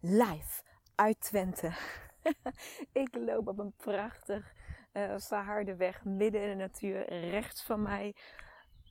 live uit Twente. ik loop op een prachtig uh, weg midden in de natuur. Rechts van mij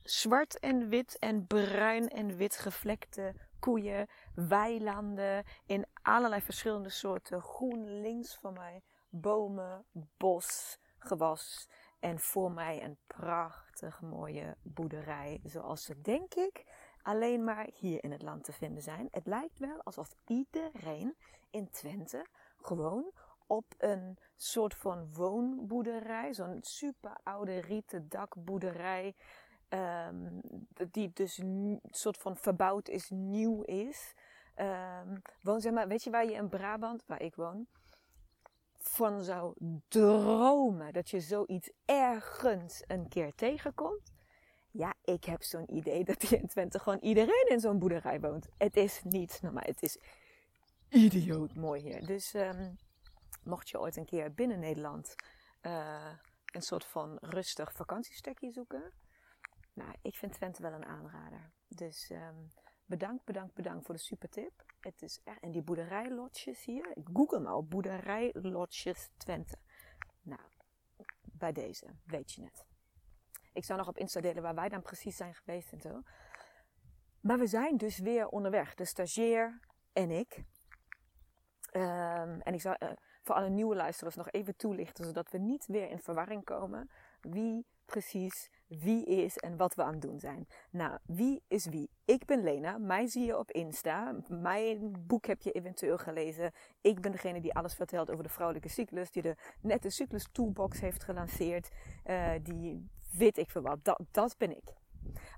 zwart en wit en bruin en wit gevlekte koeien, weilanden in allerlei verschillende soorten groen. Links van mij bomen, bos, gewas. En voor mij een prachtig mooie boerderij, zoals ze denk ik alleen maar hier in het land te vinden zijn. Het lijkt wel alsof iedereen in Twente gewoon op een soort van woonboerderij, zo'n super oude rieten dakboerderij, um, die dus een soort van verbouwd is, nieuw is. Um, woon, zeg maar, weet je waar je in Brabant, waar ik woon, van zou dromen dat je zoiets ergens een keer tegenkomt? Ik heb zo'n idee dat hier in Twente gewoon iedereen in zo'n boerderij woont. Het is niet normaal, het is idioot mooi hier. Dus um, mocht je ooit een keer binnen Nederland uh, een soort van rustig vakantiestukje zoeken. Nou, ik vind Twente wel een aanrader. Dus um, bedankt, bedankt, bedankt voor de super tip. Het is en die boerderijlotjes hier. Ik google maar op boerderijlotjes Twente. Nou, bij deze, weet je het. Ik zou nog op Insta delen waar wij dan precies zijn geweest en zo. Maar we zijn dus weer onderweg. De stagiair en ik. Um, en ik zou uh, voor alle nieuwe luisteraars nog even toelichten, zodat we niet weer in verwarring komen. Wie precies wie is en wat we aan het doen zijn. Nou, wie is wie? Ik ben Lena, mij zie je op Insta. Mijn boek heb je eventueel gelezen. Ik ben degene die alles vertelt over de vrouwelijke cyclus, die de nette cyclus toolbox heeft gelanceerd. Uh, die weet ik veel wat, dat, dat ben ik.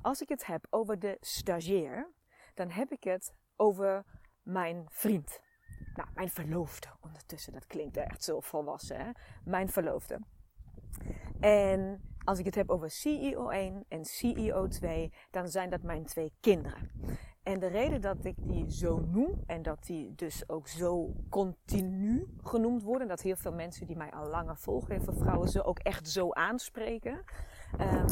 Als ik het heb over de stagiair, dan heb ik het over mijn vriend. Nou, mijn verloofde ondertussen, dat klinkt echt zo volwassen, hè? Mijn verloofde. En als ik het heb over CEO 1 en CEO 2, dan zijn dat mijn twee kinderen. En de reden dat ik die zo noem en dat die dus ook zo continu genoemd worden, dat heel veel mensen die mij al langer volgen, vrouwen ze ook echt zo aanspreken, um,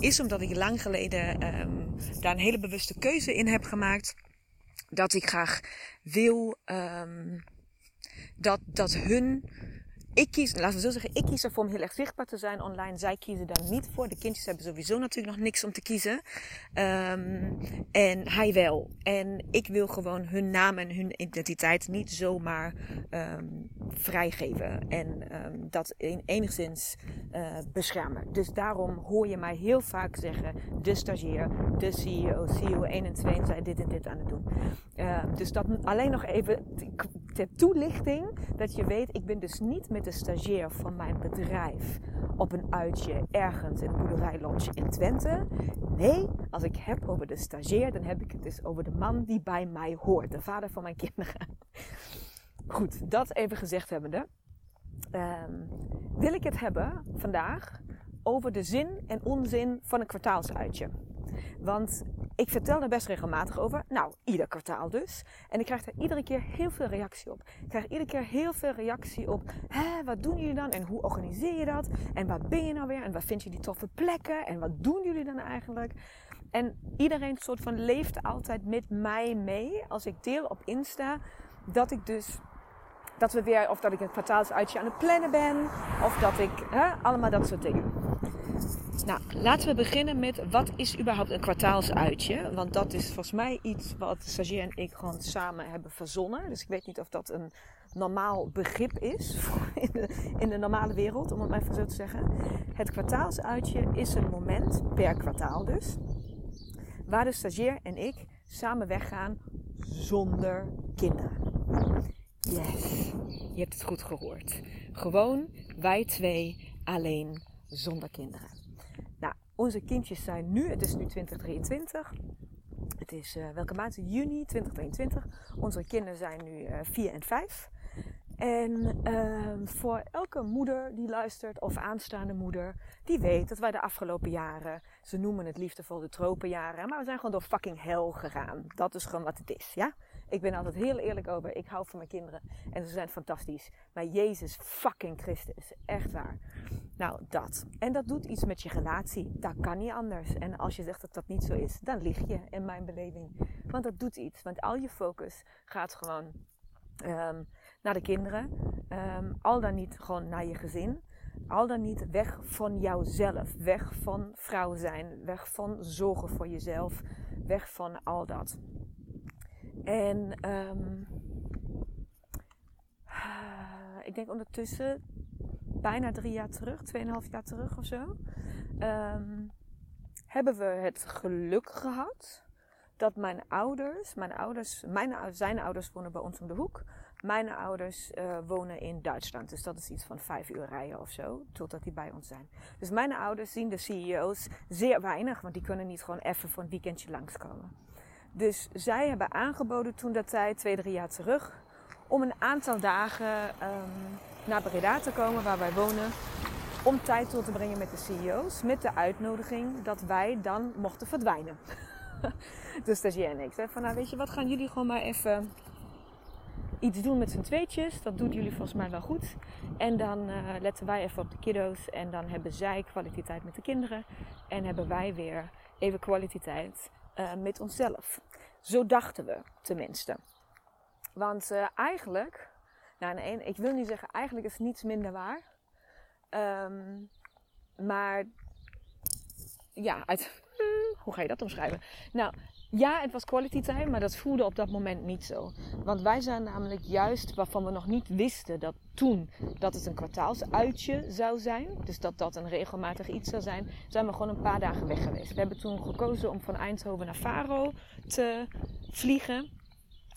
is omdat ik lang geleden um, daar een hele bewuste keuze in heb gemaakt. Dat ik graag wil um, dat, dat hun ik kies, laten we zo zeggen, ik kies ervoor om heel erg zichtbaar te zijn online. Zij kiezen daar niet voor. De kindjes hebben sowieso natuurlijk nog niks om te kiezen. Um, en hij wel. En ik wil gewoon hun naam en hun identiteit niet zomaar um, vrijgeven. En um, dat in, enigszins uh, beschermen. Dus daarom hoor je mij heel vaak zeggen: de stagiair, de CEO, CEO 1 en 2 zijn dit en dit aan het doen. dus dat alleen nog even ter toelichting. Dat je weet, ik ben dus niet met de stagiair van mijn bedrijf op een uitje ergens in een boerderijlodge in Twente. Nee, als ik heb over de stagiair, dan heb ik het dus over de man die bij mij hoort. De vader van mijn kinderen. Goed, dat even gezegd hebbende. Um, wil ik het hebben vandaag over de zin en onzin van een kwartaalsuitje. Want ik vertel er best regelmatig over. Nou, ieder kwartaal dus. En ik krijg daar iedere keer heel veel reactie op. Ik krijg iedere keer heel veel reactie op. Hé, wat doen jullie dan? En hoe organiseer je dat? En waar ben je nou weer? En waar vind je die toffe plekken? En wat doen jullie dan eigenlijk? En iedereen soort van leeft altijd met mij mee. Als ik deel op Insta. Dat ik dus dat we weer, of dat ik een kwartaalsuitje aan het plannen ben, of dat ik, hè, allemaal dat soort dingen. Nou, laten we beginnen met wat is überhaupt een kwartaalsuitje? Want dat is volgens mij iets wat stagiair en ik gewoon samen hebben verzonnen. Dus ik weet niet of dat een normaal begrip is in de, in de normale wereld, om het maar even zo te zeggen. Het kwartaalsuitje is een moment, per kwartaal dus, waar de stagiair en ik samen weggaan zonder kinderen. Yes, je hebt het goed gehoord. Gewoon wij twee alleen zonder kinderen. Onze kindjes zijn nu, het is nu 2023. Het is uh, welke maand? Juni 2022. Onze kinderen zijn nu uh, 4 en 5. En uh, voor elke moeder die luistert, of aanstaande moeder, die weet dat wij de afgelopen jaren, ze noemen het liefdevol de tropenjaren, maar we zijn gewoon door fucking hel gegaan. Dat is gewoon wat het is, ja? Ik ben altijd heel eerlijk over, ik hou van mijn kinderen en ze zijn fantastisch. Maar Jezus fucking Christus, echt waar. Nou, dat. En dat doet iets met je relatie. Dat kan niet anders. En als je zegt dat dat niet zo is, dan lig je in mijn beleving. Want dat doet iets. Want al je focus gaat gewoon um, naar de kinderen. Um, al dan niet gewoon naar je gezin. Al dan niet weg van jouzelf. Weg van vrouw zijn. Weg van zorgen voor jezelf. Weg van al dat. En um, ik denk ondertussen bijna drie jaar terug, tweeënhalf jaar terug of zo, um, hebben we het geluk gehad dat mijn ouders, mijn ouders, mijn, zijn ouders wonen bij ons om de hoek. Mijn ouders uh, wonen in Duitsland. Dus dat is iets van vijf uur rijden of zo. Totdat die bij ons zijn. Dus mijn ouders zien de CEO's zeer weinig. Want die kunnen niet gewoon even voor een weekendje langskomen. Dus zij hebben aangeboden toen dat tijd, twee, drie jaar terug. Om een aantal dagen um, naar Breda te komen waar wij wonen. Om tijd door te brengen met de CEO's. Met de uitnodiging dat wij dan mochten verdwijnen. dus jij en ik. Van nou weet je wat, gaan jullie gewoon maar even iets doen met z'n tweetjes. Dat doen jullie volgens mij wel goed. En dan uh, letten wij even op de kiddo's. En dan hebben zij kwaliteit met de kinderen. En hebben wij weer even kwaliteit uh, met onszelf. Zo dachten we tenminste. Want uh, eigenlijk, nou nee, ik wil niet zeggen, eigenlijk is niets minder waar. Um, maar ja, uit, hoe ga je dat omschrijven? Nou, ja, het was quality time, maar dat voelde op dat moment niet zo. Want wij zijn namelijk juist waarvan we nog niet wisten dat toen dat het een kwartaalsuitje zou zijn. Dus dat dat een regelmatig iets zou zijn. Zijn we gewoon een paar dagen weg geweest. We hebben toen gekozen om van Eindhoven naar Faro te vliegen.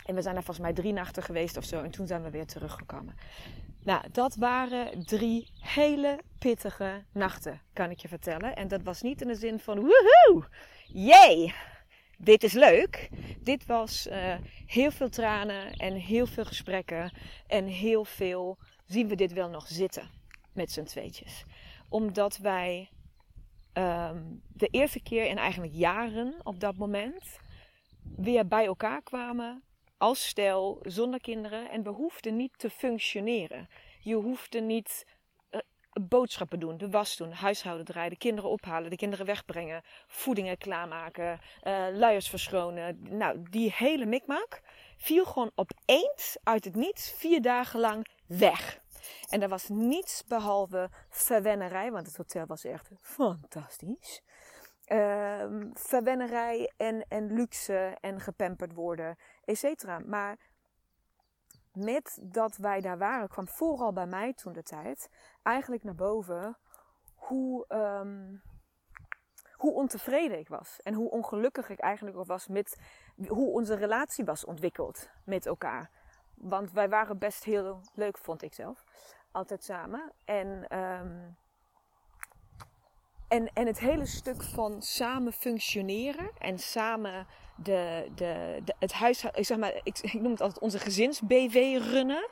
En we zijn daar volgens mij drie nachten geweest of zo. En toen zijn we weer teruggekomen. Nou, dat waren drie hele pittige nachten, kan ik je vertellen. En dat was niet in de zin van woehoe, yay, dit is leuk. Dit was uh, heel veel tranen en heel veel gesprekken en heel veel zien we dit wel nog zitten met z'n tweetjes. Omdat wij um, de eerste keer in eigenlijk jaren op dat moment weer bij elkaar kwamen als stel zonder kinderen en we hoefden niet te functioneren. Je hoefde niet boodschappen doen, de was doen, huishouden draaien, de kinderen ophalen, de kinderen wegbrengen, voedingen klaarmaken, uh, luiers verschonen. Nou, die hele mikmak viel gewoon opeens uit het niets vier dagen lang weg. En er was niets behalve verwennerij, want het hotel was echt fantastisch. Uh, verwennerij en, en luxe en gepamperd worden, et cetera. Maar met dat wij daar waren, kwam vooral bij mij toen de tijd eigenlijk naar boven hoe, um, hoe ontevreden ik was. En hoe ongelukkig ik eigenlijk was met hoe onze relatie was ontwikkeld met elkaar. Want wij waren best heel leuk, vond ik zelf. Altijd samen. En, um, en, en het hele stuk van samen functioneren en samen de, de, het huishouden, ik zeg maar, ik, noem het altijd onze gezins-BV runnen.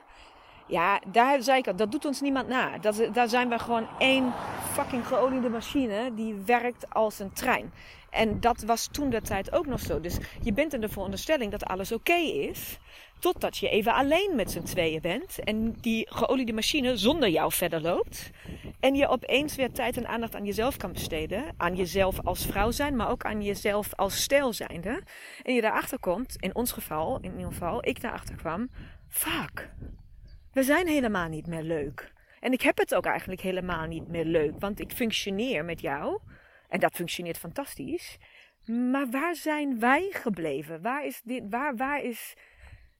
Ja, daar zei ik al, dat doet ons niemand na. Dat, daar zijn we gewoon één fucking geoliede machine die werkt als een trein. En dat was toen de tijd ook nog zo. Dus je bent in de veronderstelling dat alles oké is. Totdat je even alleen met z'n tweeën bent. En die geoliede machine zonder jou verder loopt. En je opeens weer tijd en aandacht aan jezelf kan besteden. Aan jezelf als vrouw zijn, maar ook aan jezelf als stijl zijnde. En je daarachter komt, in ons geval, in ieder geval, ik daarachter kwam. Fuck, we zijn helemaal niet meer leuk. En ik heb het ook eigenlijk helemaal niet meer leuk. Want ik functioneer met jou. En dat functioneert fantastisch. Maar waar zijn wij gebleven? Waar is dit, waar, waar is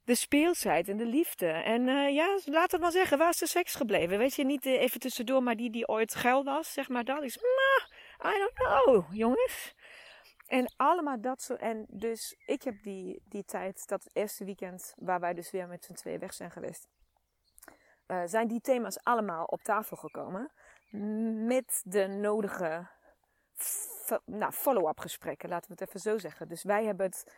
de speelsheid en de liefde. En uh, ja, laat het maar zeggen, waar is de seks gebleven? Weet je, niet uh, even tussendoor, maar die die ooit geil was, zeg maar, dat is, nah, I don't know, jongens. En allemaal dat zo. En dus ik heb die, die tijd, dat eerste weekend, waar wij dus weer met z'n tweeën weg zijn geweest, uh, zijn die thema's allemaal op tafel gekomen. Met de nodige nou, follow-up gesprekken, laten we het even zo zeggen. Dus wij hebben het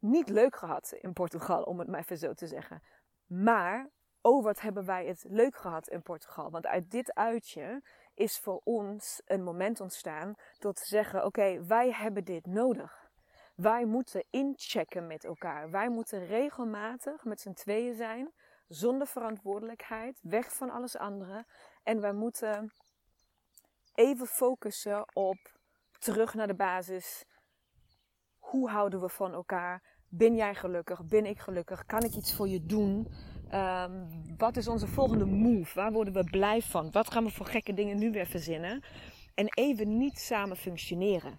niet leuk gehad in Portugal, om het maar even zo te zeggen. Maar, oh wat hebben wij het leuk gehad in Portugal. Want uit dit uitje is voor ons een moment ontstaan tot te zeggen: oké, wij hebben dit nodig. Wij moeten inchecken met elkaar. Wij moeten regelmatig met z'n tweeën zijn, zonder verantwoordelijkheid, weg van alles andere. En wij moeten even focussen op terug naar de basis. Hoe houden we van elkaar? Ben jij gelukkig? Ben ik gelukkig? Kan ik iets voor je doen? Um, wat is onze volgende move? Waar worden we blij van? Wat gaan we voor gekke dingen nu weer verzinnen? En even niet samen functioneren.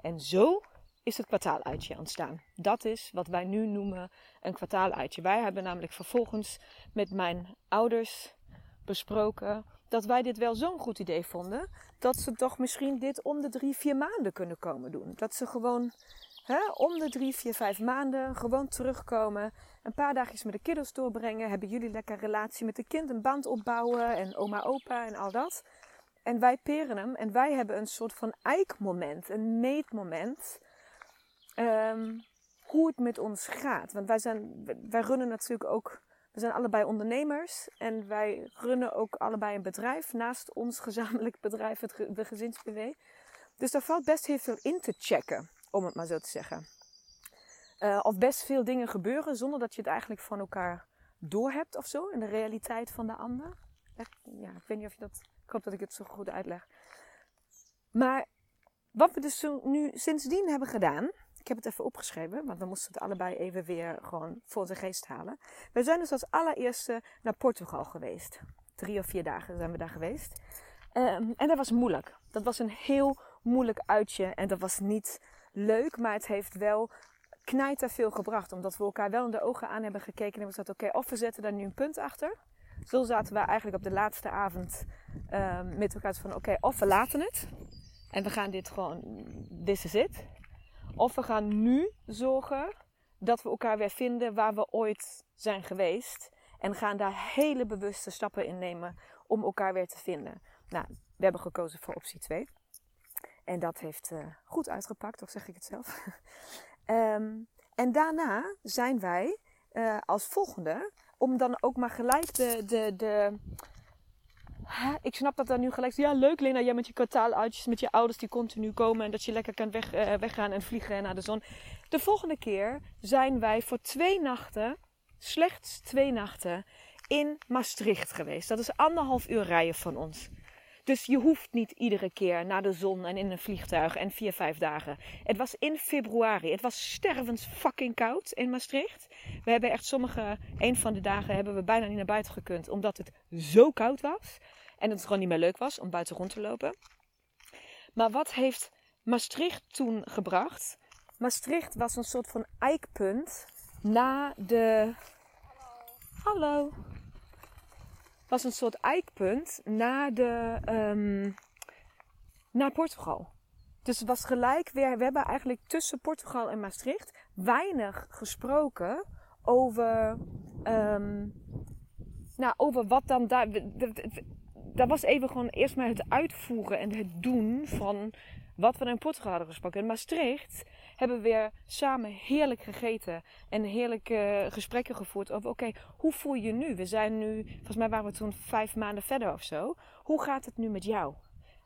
En zo is het kwartaaluitje ontstaan. Dat is wat wij nu noemen een kwartaaluitje. Wij hebben namelijk vervolgens met mijn ouders besproken dat wij dit wel zo'n goed idee vonden. Dat ze toch misschien dit om de drie, vier maanden kunnen komen doen. Dat ze gewoon hè, om de drie, vier, vijf maanden gewoon terugkomen. Een paar dagjes met de kiddos doorbrengen. Hebben jullie lekker relatie met de kind, een band opbouwen. En oma, opa en al dat. En wij peren hem. En wij hebben een soort van eikmoment. Een meetmoment. Um, hoe het met ons gaat. Want wij, zijn, wij runnen natuurlijk ook we zijn allebei ondernemers en wij runnen ook allebei een bedrijf naast ons gezamenlijk bedrijf, het, de gezinsbw. Dus daar valt best heel veel in te checken, om het maar zo te zeggen. Uh, of best veel dingen gebeuren zonder dat je het eigenlijk van elkaar doorhebt of zo, in de realiteit van de ander. Ja, ik weet niet of je dat. Ik hoop dat ik het zo goed uitleg. Maar wat we dus nu sindsdien hebben gedaan, ik heb het even opgeschreven, want we moesten het allebei even weer gewoon voor onze geest halen. We zijn dus als allereerste naar Portugal geweest. Drie of vier dagen zijn we daar geweest. Um, en dat was moeilijk. Dat was een heel moeilijk uitje en dat was niet leuk, maar het heeft wel knijter veel gebracht. Omdat we elkaar wel in de ogen aan hebben gekeken en hebben gezegd, oké, of we zetten daar nu een punt achter. Zo zaten we eigenlijk op de laatste avond um, met elkaar van, oké, of we laten het. En we gaan dit gewoon, this is it. Of we gaan nu zorgen dat we elkaar weer vinden waar we ooit zijn geweest. En gaan daar hele bewuste stappen in nemen om elkaar weer te vinden. Nou, we hebben gekozen voor optie 2. En dat heeft uh, goed uitgepakt, of zeg ik het zelf. um, en daarna zijn wij uh, als volgende, om dan ook maar gelijk de, de, de, ik snap dat dan nu gelijk. Ja, leuk Lena, jij met je kwartaaluitjes met je ouders die continu komen. En dat je lekker kan weg, uh, weggaan en vliegen naar de zon. De volgende keer zijn wij voor twee nachten, slechts twee nachten, in Maastricht geweest. Dat is anderhalf uur rijden van ons. Dus je hoeft niet iedere keer naar de zon en in een vliegtuig en vier, vijf dagen. Het was in februari. Het was stervens fucking koud in Maastricht. We hebben echt sommige, een van de dagen hebben we bijna niet naar buiten gekund. Omdat het zo koud was. En het gewoon niet meer leuk was om buiten rond te lopen. Maar wat heeft Maastricht toen gebracht? Maastricht was een soort van eikpunt na de. Hallo. Hallo. Was een soort eikpunt na de. Um, naar Portugal. Dus het was gelijk weer. We hebben eigenlijk tussen Portugal en Maastricht weinig gesproken over. Um, nou, over wat dan daar dat was even gewoon eerst maar het uitvoeren en het doen van wat we in Portugal hadden gesproken. In Maastricht hebben we weer samen heerlijk gegeten en heerlijke gesprekken gevoerd over: oké, hoe voel je nu? We zijn nu, volgens mij waren we toen vijf maanden verder of zo. Hoe gaat het nu met jou?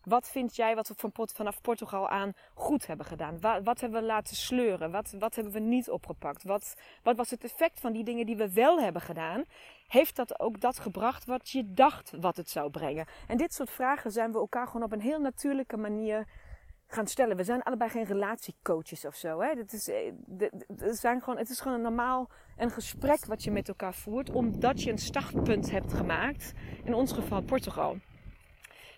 Wat vind jij wat we van, vanaf Portugal aan goed hebben gedaan? Wat, wat, hebben we laten sleuren? Wat, wat hebben we niet opgepakt? Wat, wat was het effect van die dingen die we wel hebben gedaan? Heeft dat ook dat gebracht wat je dacht wat het zou brengen? En dit soort vragen zijn we elkaar gewoon op een heel natuurlijke manier gaan stellen. We zijn allebei geen relatiecoaches of zo. Hè? Is, eh, zijn gewoon, het is gewoon een normaal een gesprek wat je met elkaar voert, omdat je een startpunt hebt gemaakt. In ons geval Portugal.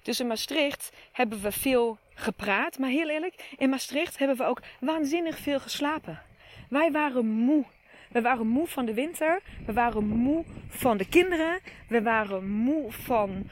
Dus in Maastricht hebben we veel gepraat. Maar heel eerlijk, in Maastricht hebben we ook waanzinnig veel geslapen. Wij waren moe. We waren moe van de winter. We waren moe van de kinderen. We waren moe van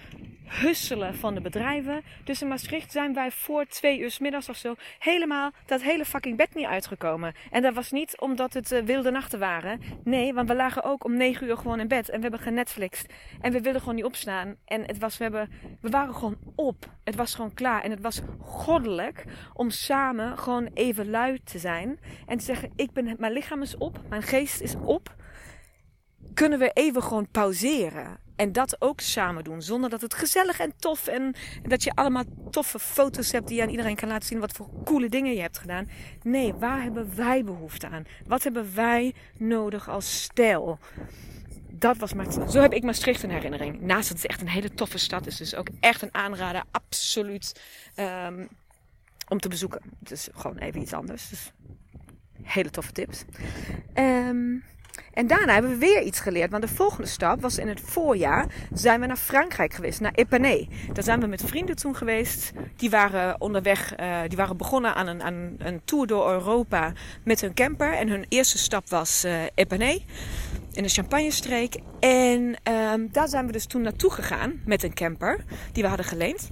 husselen van de bedrijven. Dus in Maastricht zijn wij voor twee uur s middags of zo helemaal dat hele fucking bed niet uitgekomen. En dat was niet omdat het uh, wilde nachten waren. Nee, want we lagen ook om negen uur gewoon in bed. En we hebben genetflixt. En we wilden gewoon niet opstaan. En het was, we, hebben, we waren gewoon op. Het was gewoon klaar. En het was goddelijk om samen gewoon even lui te zijn. En te zeggen, ik ben, mijn lichaam is op. Mijn geest is op. Kunnen we even gewoon pauzeren? En dat ook samen doen. Zonder dat het gezellig en tof en dat je allemaal toffe foto's hebt die je aan iedereen kan laten zien wat voor coole dingen je hebt gedaan. Nee, waar hebben wij behoefte aan? Wat hebben wij nodig als stijl? Dat was maar. Zo heb ik Maastricht in herinnering. Naast dat het echt een hele toffe stad is. Dus ook echt een aanrader. Absoluut. Um, om te bezoeken. Het is gewoon even iets anders. Dus hele toffe tips. Um, en daarna hebben we weer iets geleerd. Want de volgende stap was in het voorjaar. Zijn we naar Frankrijk geweest, naar Epernay. Daar zijn we met vrienden toen geweest. Die waren onderweg, uh, die waren begonnen aan een, aan een tour door Europa met hun camper. En hun eerste stap was uh. In de Champagne-streek. En um, daar zijn we dus toen naartoe gegaan met een camper die we hadden geleend.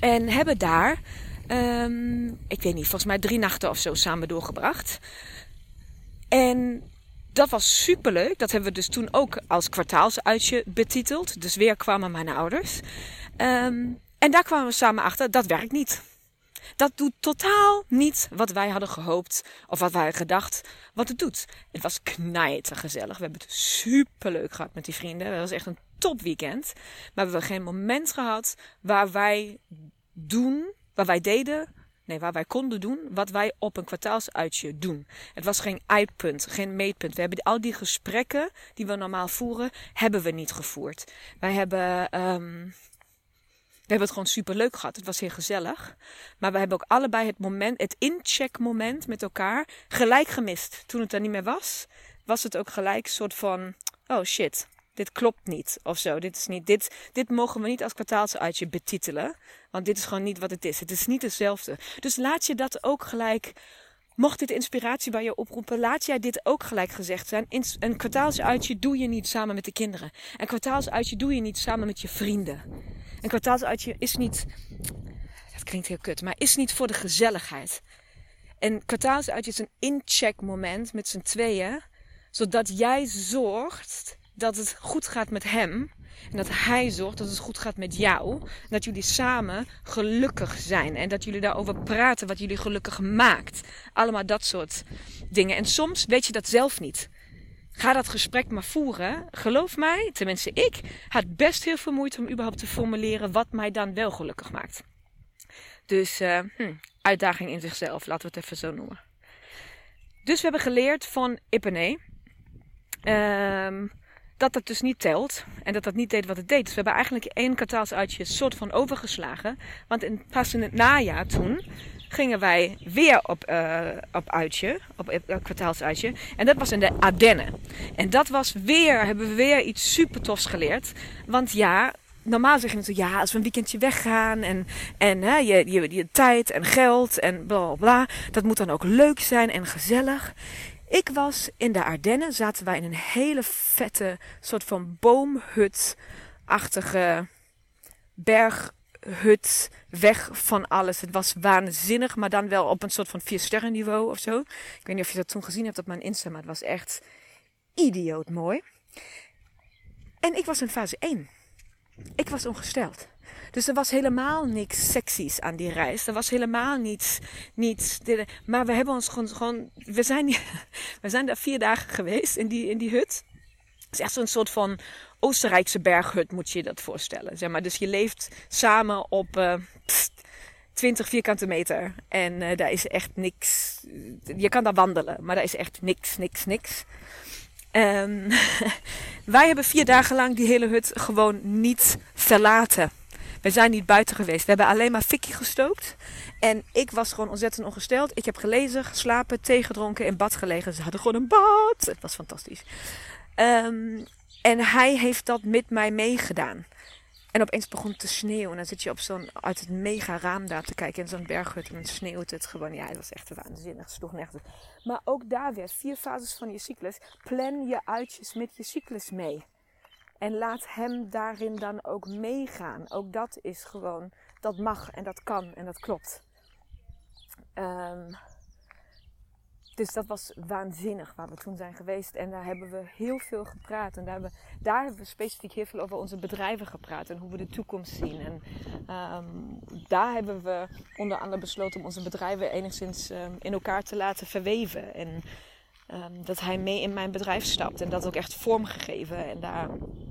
En hebben daar, um, ik weet niet, volgens mij drie nachten of zo samen doorgebracht. En dat was superleuk. Dat hebben we dus toen ook als kwartaalsuitje betiteld. Dus weer kwamen mijn ouders. Um, en daar kwamen we samen achter, dat werkt niet. Dat doet totaal niet wat wij hadden gehoopt of wat wij gedacht wat het doet. Het was gezellig. We hebben het superleuk gehad met die vrienden. Het was echt een topweekend. Maar we hebben geen moment gehad waar wij doen, waar wij deden Nee, waar wij konden doen wat wij op een kwartaalsuitje doen. Het was geen eindpunt, geen meetpunt. We hebben al die gesprekken die we normaal voeren, hebben we niet gevoerd. Wij hebben, um, we hebben het gewoon super leuk gehad. Het was heel gezellig. Maar we hebben ook allebei het moment, het incheck moment met elkaar, gelijk gemist. Toen het er niet meer was, was het ook gelijk een soort van, oh shit, dit klopt niet of zo. Dit, is niet, dit, dit mogen we niet als kwartaalsuitje betitelen. Want dit is gewoon niet wat het is. Het is niet hetzelfde. Dus laat je dat ook gelijk. Mocht dit inspiratie bij je oproepen, laat jij dit ook gelijk gezegd zijn. Een kwartaalsuitje doe je niet samen met de kinderen. Een kwartaalsuitje doe je niet samen met je vrienden. Een kwartaalsuitje is niet. Dat klinkt heel kut, maar is niet voor de gezelligheid. Een kwartaalsuitje is een incheck moment met z'n tweeën. Zodat jij zorgt dat het goed gaat met hem. En dat hij zorgt dat het goed gaat met jou. Dat jullie samen gelukkig zijn. En dat jullie daarover praten wat jullie gelukkig maakt. Allemaal dat soort dingen. En soms weet je dat zelf niet. Ga dat gesprek maar voeren. Geloof mij, tenminste ik, had best heel veel moeite om überhaupt te formuleren wat mij dan wel gelukkig maakt. Dus uh, hm, uitdaging in zichzelf, laten we het even zo noemen. Dus we hebben geleerd van Ippene. Ehm dat dat dus niet telt. En dat dat niet deed wat het deed. Dus we hebben eigenlijk één kwartaalsuitje soort van overgeslagen. Want in, pas in het najaar toen gingen wij weer op, uh, op uitje, op uh, kwartaalsuitje. En dat was in de Ardennen. En dat was weer, hebben we weer iets super tofs geleerd. Want ja, normaal zeg je natuurlijk, ja, als we een weekendje weggaan en, en hè, je, je, je tijd en geld en bla bla bla, dat moet dan ook leuk zijn en gezellig. Ik was in de Ardennen, zaten wij in een hele vette soort van boomhut-achtige berghut, weg van alles. Het was waanzinnig, maar dan wel op een soort van vier sterren niveau of zo. Ik weet niet of je dat toen gezien hebt op mijn Insta, maar het was echt idioot mooi. En ik was in fase 1. Ik was ongesteld. Dus er was helemaal niks seksies aan die reis. Er was helemaal niets. niets maar we hebben ons gewoon. gewoon we, zijn, we zijn daar vier dagen geweest in die, in die hut. Het is echt zo'n soort van Oostenrijkse berghut, moet je je dat voorstellen. Zeg maar. Dus je leeft samen op. Uh, pst, 20 vierkante meter. En uh, daar is echt niks. Je kan daar wandelen, maar daar is echt niks, niks, niks. Um, wij hebben vier dagen lang die hele hut gewoon niet verlaten. We zijn niet buiten geweest. We hebben alleen maar fikkie gestookt. En ik was gewoon ontzettend ongesteld. Ik heb gelezen, geslapen, thee gedronken, in bad gelegen. Ze hadden gewoon een bad. Het was fantastisch. Um, en hij heeft dat met mij meegedaan. En opeens begon het te sneeuwen. En dan zit je op zo'n, uit het mega raam daar te kijken in zo'n berghut. En dan sneeuwt het gewoon. Ja, het was echt waanzinnig. Sloeg nergens. Maar ook daar weer, vier fases van je cyclus. Plan je uitjes met je cyclus mee. En laat hem daarin dan ook meegaan. Ook dat is gewoon, dat mag en dat kan en dat klopt. Um, dus dat was waanzinnig waar we toen zijn geweest. En daar hebben we heel veel gepraat. En daar hebben, daar we specifiek heel veel over onze bedrijven gepraat. En hoe we de toekomst zien. En um, daar hebben we onder andere besloten om onze bedrijven enigszins um, in elkaar te laten verweven. En um, dat hij mee in mijn bedrijf stapt. En dat ook echt vormgegeven. En daar,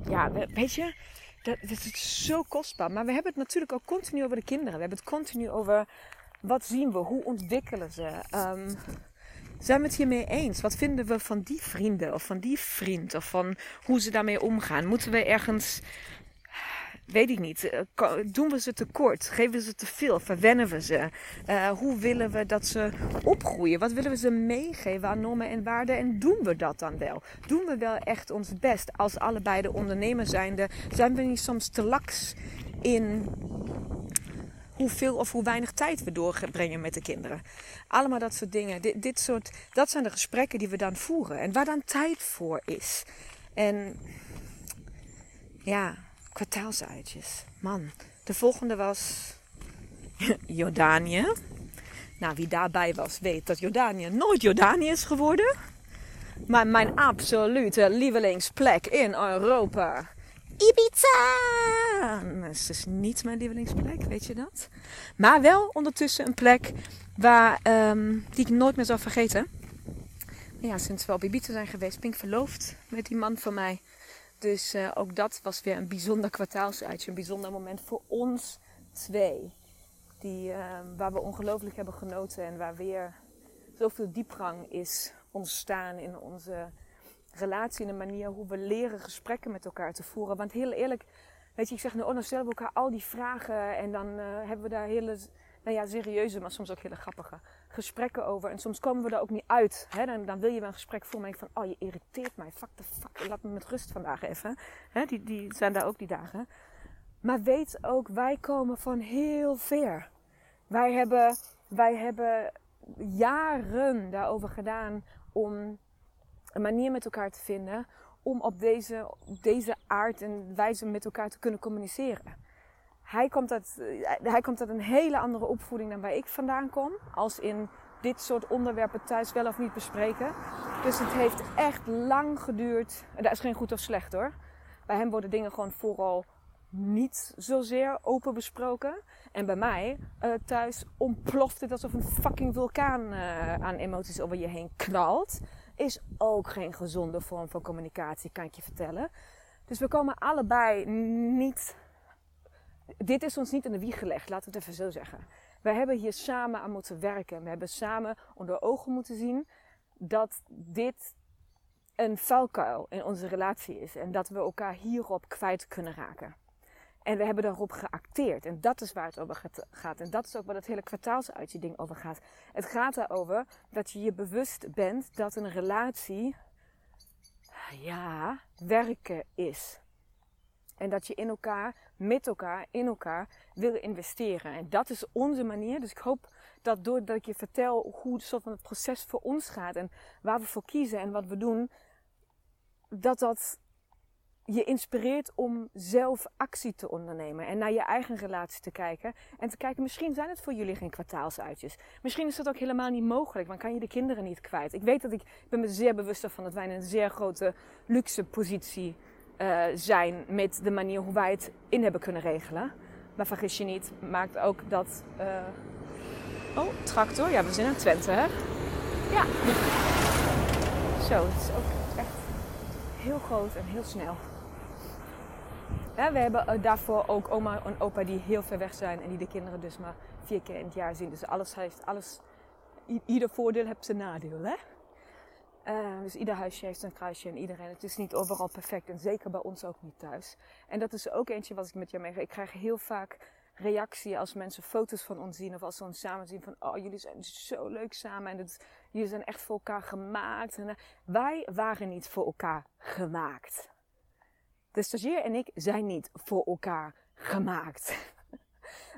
ja, weet je, dat, dat is zo kostbaar. Maar we hebben het natuurlijk ook continu over de kinderen. We hebben het continu over wat zien we, hoe ontwikkelen ze. Um, zijn we het hiermee eens? Wat vinden we van die vrienden of van die vriend of van hoe ze daarmee omgaan? Moeten we ergens, weet ik niet, eh, doen we ze tekort? Geven we ze te veel? Verwennen we ze? Uh, hoe willen we dat ze opgroeien? Wat willen we ze meegeven aan normen en waarden? En doen we dat dan wel? Doen we wel echt ons best als allebei de ondernemer zijnde? Zijn we niet soms te laks in hoeveel of hoe weinig tijd we doorbrengen met de kinderen. Allemaal dat soort dingen. Dit, dit soort, dat zijn de gesprekken die we dan voeren. En waar dan tijd voor is. En ja, kwartaalsuitjes. Man, de volgende was Jordanië. Nou, wie daarbij was, weet dat Jordanië nooit Jordanië is geworden. Maar mijn absolute lievelingsplek in Europa Ibiza! Dat is dus niet mijn lievelingsplek, weet je dat? Maar wel ondertussen een plek waar, um, die ik nooit meer zal vergeten. Ja, sinds we op Ibiza zijn geweest, ik verloofd met die man van mij. Dus uh, ook dat was weer een bijzonder kwartaalsuitje. Een bijzonder moment voor ons twee. Die, uh, waar we ongelooflijk hebben genoten en waar weer zoveel diepgang is ontstaan in onze relatie en de manier hoe we leren gesprekken met elkaar te voeren. Want heel eerlijk, weet je, ik zeg nou, oh, dan stellen we elkaar al die vragen en dan uh, hebben we daar hele, nou ja, serieuze, maar soms ook hele grappige gesprekken over. En soms komen we er ook niet uit. Hè? Dan, dan wil je wel een gesprek voeren, van, oh, je irriteert mij, fuck the fuck, laat me met rust vandaag even. Hè? Die, die zijn daar ook die dagen. Maar weet ook, wij komen van heel ver. Wij hebben, wij hebben jaren daarover gedaan om een manier met elkaar te vinden om op deze, deze aard en wijze met elkaar te kunnen communiceren. Hij komt, uit, eh, hij komt een hele andere opvoeding dan waar ik vandaan kom. Als in dit soort onderwerpen thuis wel of niet bespreken. Dus het heeft echt lang geduurd. En daar is geen goed of slecht hoor. Bij hem worden dingen gewoon vooral niet zozeer open besproken. En bij mij uh, thuis ontploft het alsof een fucking vulkaan aan emoties over je heen knalt is ook geen gezonde vorm van communicatie, kan ik je vertellen. Dus we komen allebei niet. Dit is ons niet in de wieg gelegd, laten we het even zo zeggen. We hebben hier samen aan moeten werken. We hebben samen onder ogen moeten zien dat dit een vuilkuil in onze relatie is. En dat we elkaar hierop kwijt kunnen raken. En we hebben daarop geacteerd. En dat is waar het over gaat. En dat is ook waar het hele kwartaalsuitje ding over gaat. Het gaat erover dat je je bewust bent dat een relatie, ja, werken is. En dat je in elkaar, met elkaar, in elkaar wil investeren. En dat is onze manier. Dus ik hoop dat doordat ik je vertel hoe soort van het proces voor ons gaat en waar we voor kiezen en wat we doen, dat dat je inspireert om zelf actie te ondernemen en naar je eigen relatie te kijken. En te kijken, misschien zijn het voor jullie geen kwartaalsuitjes. Misschien is dat ook helemaal niet mogelijk, want kan je de kinderen niet kwijt. Ik weet dat ik, ik ben me zeer bewust van dat wij in een zeer grote luxe positie uh, zijn met de manier hoe wij het in hebben kunnen regelen. Maar vergis je niet, maakt ook dat. Uh... Oh, tractor. Ja, we zijn in Twente, hè? Ja. Zo, het is ook echt heel groot en heel snel we hebben eh, daarvoor ook oma en opa die heel ver weg zijn en die de kinderen dus maar vier keer in het jaar zien. Dus alles heeft, alles, ieder voordeel heeft zijn nadeel. Hè? Uh, dus ieder huisje heeft zijn kruisje en iedereen. Het is niet overal perfect en zeker bij ons ook niet thuis. En dat is ook eentje wat ik met jou meega. Ik krijg heel vaak reactie als mensen foto's van ons zien of als ze ons samen zien van oh jullie zijn zo leuk samen en jullie zijn echt voor elkaar gemaakt. En, uh, wij waren niet voor elkaar gemaakt. De stagiair en ik zijn niet voor elkaar gemaakt.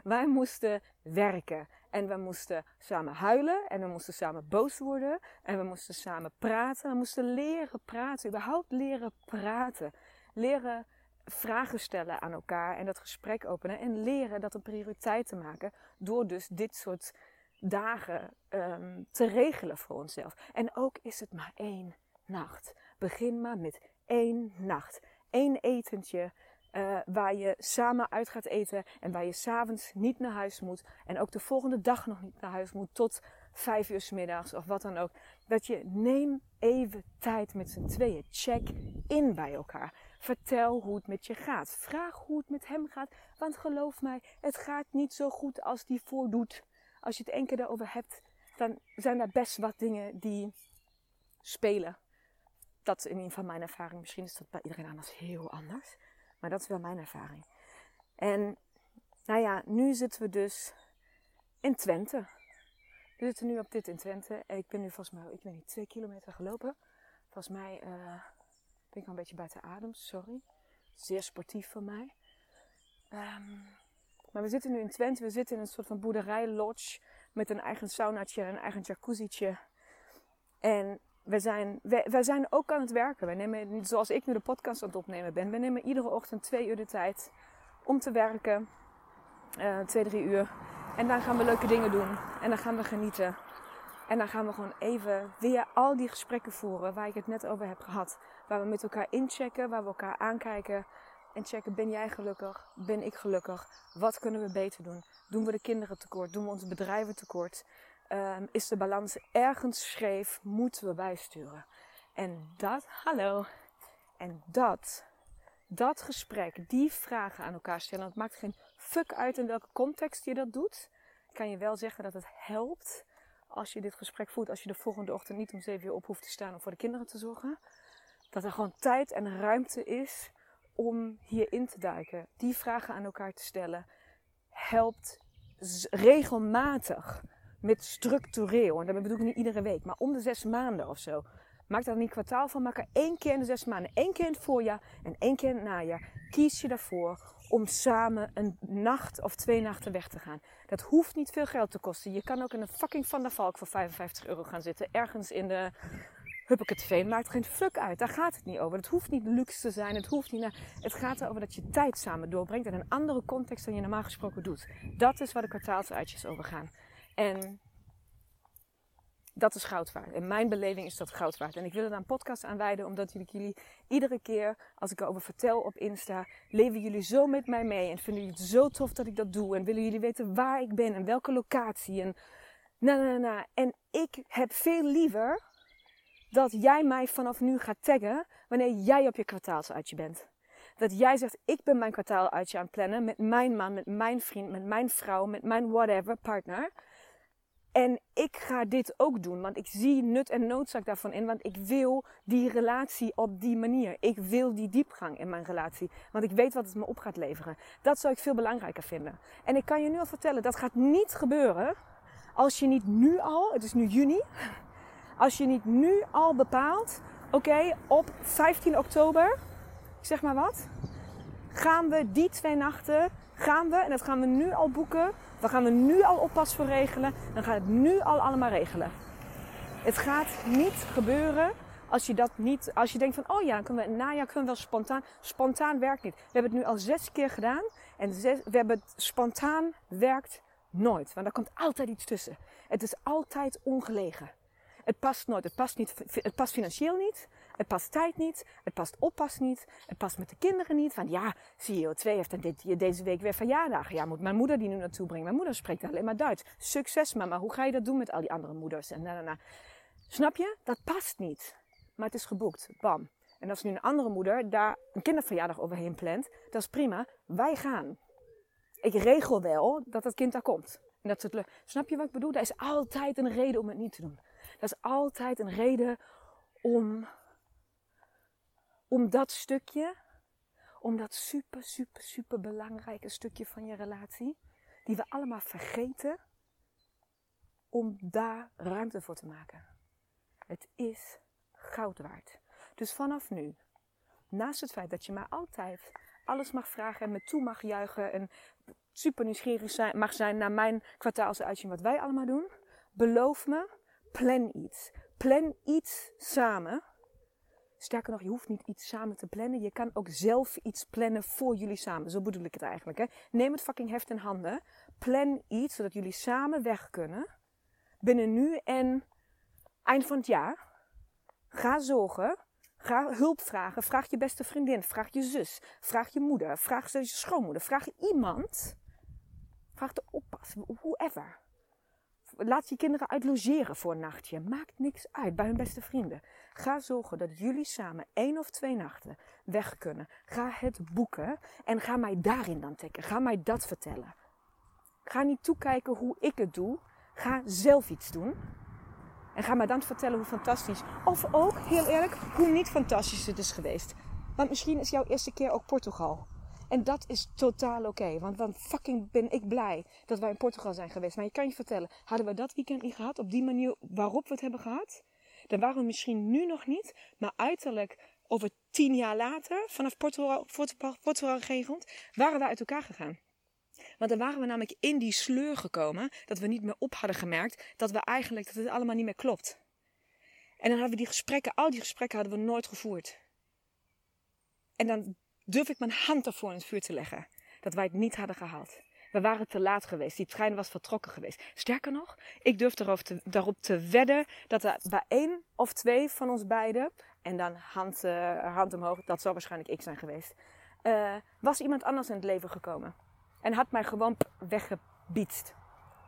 Wij moesten werken. En we moesten samen huilen. En we moesten samen boos worden. En we moesten samen praten. We moesten leren praten. Überhaupt leren praten. Leren vragen stellen aan elkaar. En dat gesprek openen. En leren dat een prioriteit te maken. Door dus dit soort dagen um, te regelen voor onszelf. En ook is het maar één nacht. Begin maar met één nacht. Eén etentje uh, waar je samen uit gaat eten en waar je s'avonds niet naar huis moet en ook de volgende dag nog niet naar huis moet tot vijf uur s middags of wat dan ook. Dat je neem even tijd met z'n tweeën. Check in bij elkaar. Vertel hoe het met je gaat. Vraag hoe het met hem gaat. Want geloof mij, het gaat niet zo goed als die voordoet. Als je het één keer daarover hebt, dan zijn er best wat dingen die spelen. Dat is in ieder geval mijn ervaring. Misschien is dat bij iedereen anders heel anders. Maar dat is wel mijn ervaring. En nou ja, nu zitten we dus in Twente. We zitten nu op dit in Twente. Ik ben nu volgens mij, ik weet niet, twee kilometer gelopen. Volgens mij uh, ben ik al een beetje buiten adem, sorry. Zeer sportief van mij. Um, maar we zitten nu in Twente. We zitten in een soort van boerderij lodge. Met een eigen saunaatje en een eigen jacuzzietje. En we zijn, wij, zijn ook aan het werken. We nemen, zoals ik nu de podcast aan het opnemen ben, we nemen iedere ochtend twee uur de tijd om te werken. Uh, twee, drie uur. En dan gaan we leuke dingen doen. En dan gaan we genieten. En dan gaan we gewoon even weer al die gesprekken voeren waar ik het net over heb gehad. Waar we met elkaar inchecken, waar we elkaar aankijken. En checken, ben jij gelukkig? Ben ik gelukkig? Wat kunnen we beter doen? Doen we de kinderen tekort? Doen we onze bedrijven tekort? Um, is de balans ergens scheef, moeten we bijsturen. En dat, hallo, en dat, dat gesprek, die vragen aan elkaar stellen, het maakt geen fuck uit in welke context je dat doet. Kan je wel zeggen dat het helpt als je dit gesprek voert, als je de volgende ochtend niet om zeven uur op hoeft te staan om voor de kinderen te zorgen. Dat er gewoon tijd en ruimte is om hierin te duiken. Die vragen aan elkaar te stellen helpt regelmatig met structureel. En daarmee bedoel ik niet iedere week, maar om de zes maanden of zo. Maak daar niet kwartaal van, maak er één keer in de zes maanden. één keer in het voorjaar en één keer in het najaar. Kies je daarvoor om samen een nacht of twee nachten weg te gaan. Dat hoeft niet veel geld te kosten. Je kan ook in een fucking Van der Valk voor 55 euro gaan zitten. Ergens in de Huppakee Maakt geen fuck uit. Daar gaat het niet over. Het hoeft niet luxe te zijn. Het, hoeft niet naar... het gaat erover dat je tijd samen doorbrengt in een andere context dan je normaal gesproken doet. Dat is waar de kwartaalsuitjes over gaan. En dat is goud waard. In mijn beleving is dat goud waard. En ik wil er een podcast aan wijden, omdat jullie, jullie iedere keer als ik erover vertel op Insta, leven jullie zo met mij mee. En vinden jullie het zo tof dat ik dat doe. En willen jullie weten waar ik ben en welke locatie. En na, na, na. En ik heb veel liever dat jij mij vanaf nu gaat taggen wanneer jij op je kwartaalsuitje bent. Dat jij zegt, ik ben mijn kwartaaluitje aan het plannen met mijn man, met mijn vriend, met mijn vrouw, met mijn whatever partner. En ik ga dit ook doen, want ik zie nut en noodzaak daarvan in. Want ik wil die relatie op die manier. Ik wil die diepgang in mijn relatie. Want ik weet wat het me op gaat leveren. Dat zou ik veel belangrijker vinden. En ik kan je nu al vertellen, dat gaat niet gebeuren als je niet nu al, het is nu juni, als je niet nu al bepaalt, oké, op 15 oktober, zeg maar wat, gaan we die twee nachten, gaan we, en dat gaan we nu al boeken, we gaan er nu al oppas voor regelen. Dan gaan we het nu al allemaal regelen. Het gaat niet gebeuren als je dat niet, als je denkt van, oh ja, kunnen we, najaar kunnen we wel spontaan. Spontaan werkt niet. We hebben het nu al zes keer gedaan. En we hebben het spontaan werkt nooit. Want er komt altijd iets tussen. Het is altijd ongelegen. Het past nooit. Het past, niet, het past financieel niet. Het past tijd niet. Het past oppas niet. Het past met de kinderen niet. Van ja, CEO2 heeft dan dit, deze week weer verjaardag. Ja, moet mijn moeder die nu naartoe brengen. Mijn moeder spreekt alleen maar Duits. Succes mama. Hoe ga je dat doen met al die andere moeders? En na, na, Snap je? Dat past niet. Maar het is geboekt. Bam. En als nu een andere moeder daar een kinderverjaardag overheen plant, dat is prima. Wij gaan. Ik regel wel dat het kind daar komt. En dat het Snap je wat ik bedoel? Er is altijd een reden om het niet te doen. Dat is altijd een reden om om dat stukje, om dat super, super, super belangrijke stukje van je relatie, die we allemaal vergeten, om daar ruimte voor te maken. Het is goud waard. Dus vanaf nu, naast het feit dat je mij altijd alles mag vragen en me toe mag juichen en super nieuwsgierig mag zijn naar mijn kwartaalsuitje wat wij allemaal doen. Beloof me, plan iets. Plan iets samen. Sterker nog, je hoeft niet iets samen te plannen. Je kan ook zelf iets plannen voor jullie samen. Zo bedoel ik het eigenlijk. Hè? Neem het fucking heft in handen. Plan iets zodat jullie samen weg kunnen. Binnen nu en eind van het jaar. Ga zorgen. Ga hulp vragen. Vraag je beste vriendin. Vraag je zus. Vraag je moeder. Vraag je schoonmoeder. Vraag iemand. Vraag de oppas. Whoever. Laat je kinderen uitlogeren voor een nachtje. Maakt niks uit bij hun beste vrienden. Ga zorgen dat jullie samen één of twee nachten weg kunnen. Ga het boeken en ga mij daarin dan tikken. Ga mij dat vertellen. Ga niet toekijken hoe ik het doe. Ga zelf iets doen. En ga mij dan vertellen hoe fantastisch. Of ook, heel eerlijk, hoe niet fantastisch het is geweest. Want misschien is jouw eerste keer ook Portugal. En dat is totaal oké. want, want fucking ben ik blij dat wij in Portugal zijn geweest. Maar je kan je vertellen, hadden we dat weekend niet gehad op die manier waarop we het hebben gehad? Dan waren we misschien nu nog niet, maar uiterlijk over tien jaar later, vanaf Portugal, Portugal, waren we uit elkaar gegaan. Want dan waren we namelijk in die sleur gekomen dat we niet meer op hadden gemerkt dat we eigenlijk dat het allemaal niet meer klopt. En dan hadden we die gesprekken, al die gesprekken hadden we nooit gevoerd. En dan durf ik mijn hand ervoor in het vuur te leggen dat wij het niet hadden gehaald. We waren te laat geweest. Die trein was vertrokken geweest. Sterker nog, ik durf erop te, te wedden dat er bij één of twee van ons beiden, en dan hand, uh, hand omhoog, dat zou waarschijnlijk ik zijn geweest, uh, was iemand anders in het leven gekomen. En had mij gewoon weggebiedst.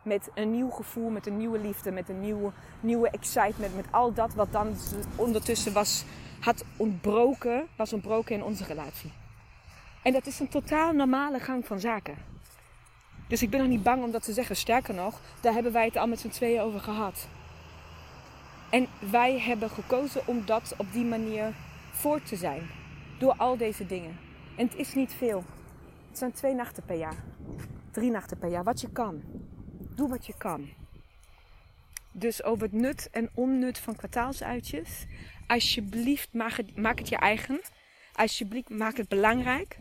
Met een nieuw gevoel, met een nieuwe liefde, met een nieuwe, nieuwe excitement. Met al dat wat dan ondertussen was, had ontbroken, was ontbroken in onze relatie. En dat is een totaal normale gang van zaken. Dus ik ben nog niet bang om dat te zeggen. Sterker nog, daar hebben wij het al met z'n tweeën over gehad. En wij hebben gekozen om dat op die manier voor te zijn. Door al deze dingen. En het is niet veel. Het zijn twee nachten per jaar. Drie nachten per jaar. Wat je kan. Doe wat je kan. Dus over het nut en onnut van kwartaalsuitjes. Alsjeblieft, maak het, maak het je eigen. Alsjeblieft, maak het belangrijk.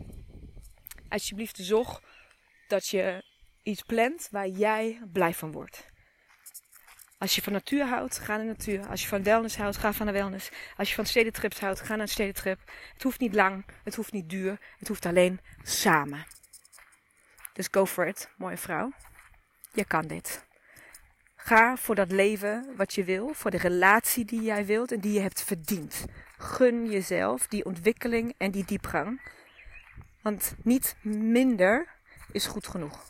Alsjeblieft, zorg dat je iets plant waar jij blij van wordt. Als je van natuur houdt, ga naar natuur. Als je van wellness houdt, ga van de wellness. Als je van stedentrips houdt, ga naar een stedentrip. Het hoeft niet lang, het hoeft niet duur, het hoeft alleen samen. Dus go for it, mooie vrouw. Je kan dit. Ga voor dat leven wat je wil, voor de relatie die jij wilt en die je hebt verdiend. Gun jezelf die ontwikkeling en die diepgang. Want niet minder is goed genoeg.